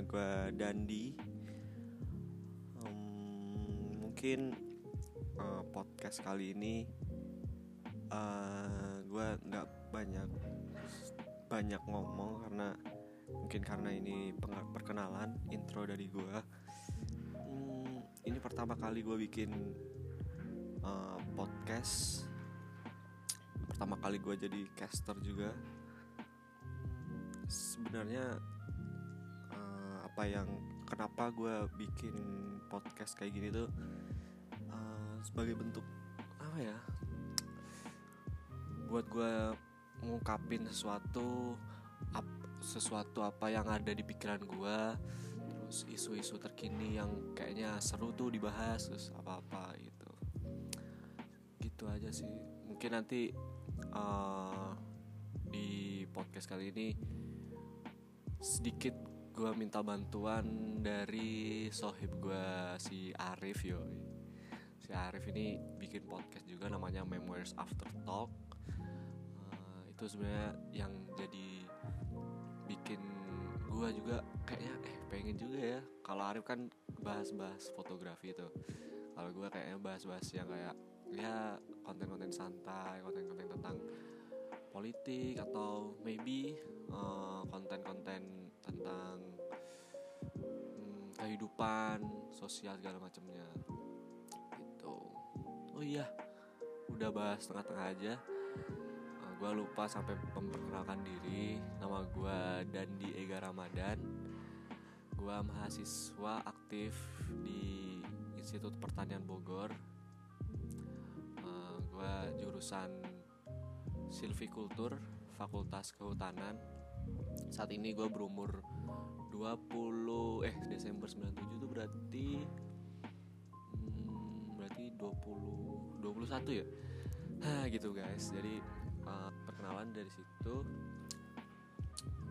gue Dandi. Um, mungkin uh, podcast kali ini uh, gue nggak banyak banyak ngomong karena mungkin karena ini perkenalan intro dari gue. Hmm, ini pertama kali gue bikin uh, podcast. Pertama kali gue jadi caster juga sebenarnya apa yang kenapa gue bikin podcast kayak gini tuh uh, sebagai bentuk apa ya buat gue ngungkapin sesuatu ap, sesuatu apa yang ada di pikiran gue terus isu-isu terkini yang kayaknya seru tuh dibahas terus apa-apa gitu. Gitu aja sih. Mungkin nanti uh, di podcast kali ini sedikit gue minta bantuan dari sohib gue si Arif yo si Arif ini bikin podcast juga namanya Memoirs After Talk. Uh, itu sebenarnya yang jadi bikin gue juga kayaknya eh pengen juga ya. Kalau Arif kan bahas-bahas fotografi itu kalau gue kayaknya bahas-bahas yang kayak ya konten-konten santai konten-konten tentang politik atau maybe uh, konten-konten tentang hmm, kehidupan sosial segala macamnya. Gitu. Oh iya. Udah bahas tengah-tengah aja. Uh, eh, gue lupa sampai memperkenalkan diri. Nama gue Dandi Ega Ramadan. Gue mahasiswa aktif di Institut Pertanian Bogor. Uh, gue jurusan silvikultur Fakultas Kehutanan saat ini gue berumur 20 eh Desember 97 itu berarti hmm, berarti 20 21 ya? Hah, gitu guys. Jadi uh, perkenalan dari situ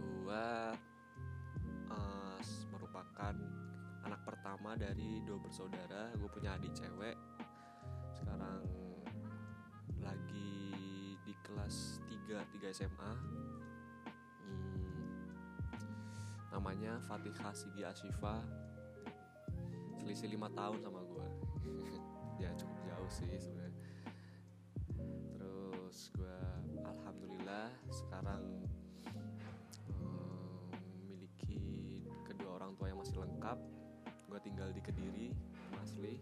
gue uh, merupakan anak pertama dari dua bersaudara. Gue punya adik cewek. Sekarang lagi di kelas 3 3 SMA namanya Fatihah Sigi Ashifa. Selisih lima tahun sama gue ya cukup jauh sih sebenarnya. Terus gue alhamdulillah sekarang um, memiliki kedua orang tua yang masih lengkap. Gue tinggal di kediri asli.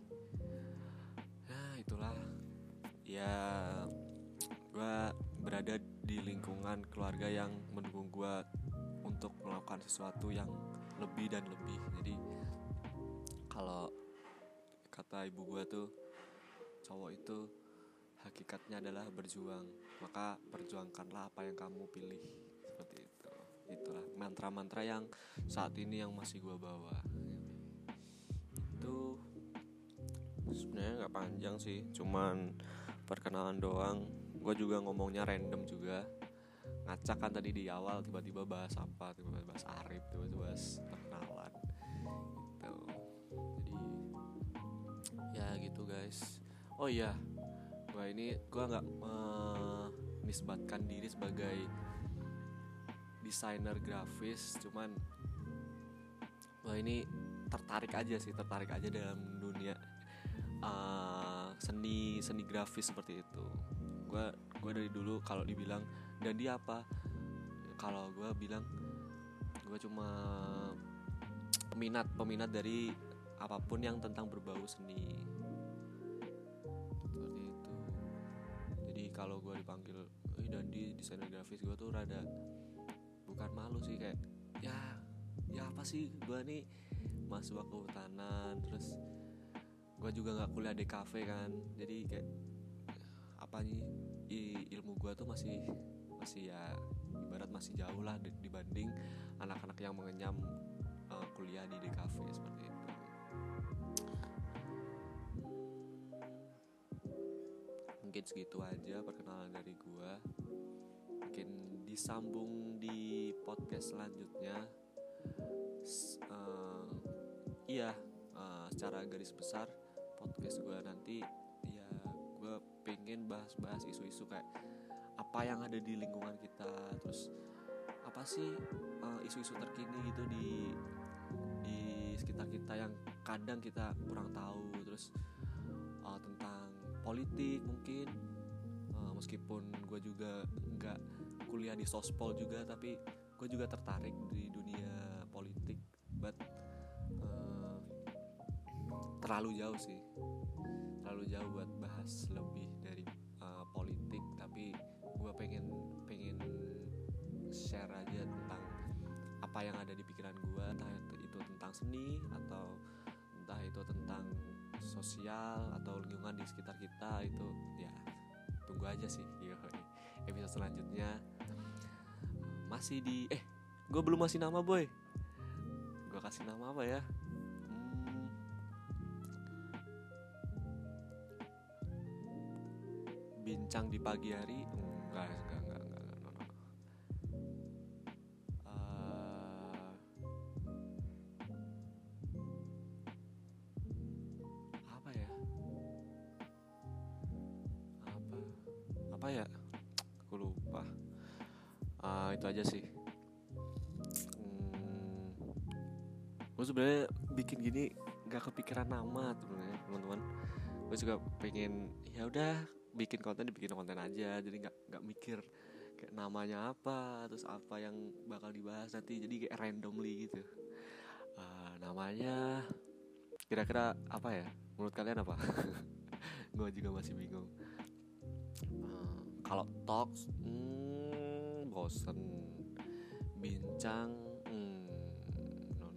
Ya itulah. Ya gue berada di lingkungan keluarga yang mendukung gue untuk melakukan sesuatu yang lebih dan lebih. Jadi kalau kata ibu gue tuh cowok itu hakikatnya adalah berjuang. Maka perjuangkanlah apa yang kamu pilih. Seperti itu. Itulah mantra-mantra yang saat ini yang masih gue bawa. Itu sebenarnya nggak panjang sih. Cuman perkenalan doang. Gue juga ngomongnya random juga ngacak kan tadi di awal tiba-tiba bahas apa tiba-tiba bahas Arif tiba-tiba bahas perkenalan gitu. Jadi ya gitu guys. Oh iya gue ini gue nggak menisbatkan diri sebagai desainer grafis cuman gue ini tertarik aja sih tertarik aja dalam dunia uh, seni seni grafis seperti itu. Gue gue dari dulu kalau dibilang dan dia apa? Kalau gue bilang gue cuma peminat peminat dari apa pun yang tentang berbau seni. Seperti itu. Jadi kalau gue dipanggil eh Dandi desainer grafis gue tuh rada bukan malu sih kayak ya ya apa sih gue nih masuk kehutanan terus gue juga nggak kuliah di kafe kan. Jadi kayak apa nih? Ilmu gue tuh masih masih ya ibarat masih jauh lah dibanding anak-anak yang mengenyam uh, kuliah di DKV seperti itu. Mungkin segitu aja perkenalan dari gue. Mungkin disambung di podcast selanjutnya. Uh, iya, uh, secara garis besar podcast gue nanti gue pengen bahas-bahas isu-isu kayak apa yang ada di lingkungan kita terus apa sih eh, isu-isu terkini gitu di realita yang kadang kita kurang tahu terus uh, tentang politik mungkin uh, meskipun gue juga nggak kuliah di sospol juga tapi gue juga tertarik di dunia politik but uh, terlalu jauh sih terlalu jauh buat bahas lebih share aja tentang apa yang ada di pikiran gue entah itu tentang seni atau entah itu tentang sosial atau lingkungan di sekitar kita itu ya tunggu aja sih yo episode selanjutnya. Masih di eh gue belum masih nama boy. Gue kasih nama apa ya? Hmm, bincang di pagi hari? Enggak, enggak aku lupa. Uh, itu aja sih. Hmm, gue sebenarnya bikin gini nggak kepikiran nama teman-teman. Gue juga pengen ya udah bikin konten dibikin konten aja. Jadi nggak nggak mikir kayak namanya apa terus apa yang bakal dibahas nanti. Jadi kayak randomly gitu. Uh, namanya kira-kira apa ya? Menurut kalian apa? Gue juga masih bingung kalau talks hmm, bosen. Bincang hmm, no.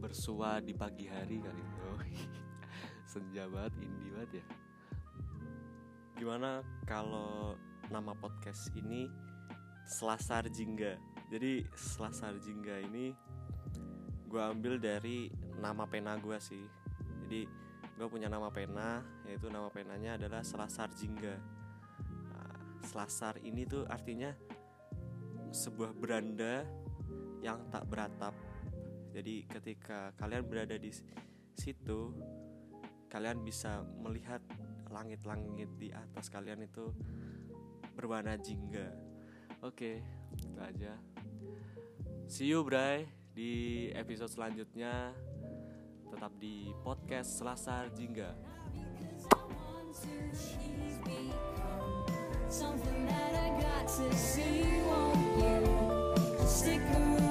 bersua di pagi hari kali oh senja banget indie banget ya. Gimana kalau nama podcast ini Selasar Jingga jadi Selasar Jingga ini gue ambil dari nama pena gue sih jadi gue punya nama pena yaitu nama penanya adalah Selasar Jingga nah, Selasar ini tuh artinya sebuah beranda yang tak beratap jadi ketika kalian berada di situ, kalian bisa melihat langit-langit di atas kalian itu berwarna jingga. Oke, itu aja. See you Bray di episode selanjutnya tetap di podcast Selasa Jingga. Something that I got to see, won't you stick around?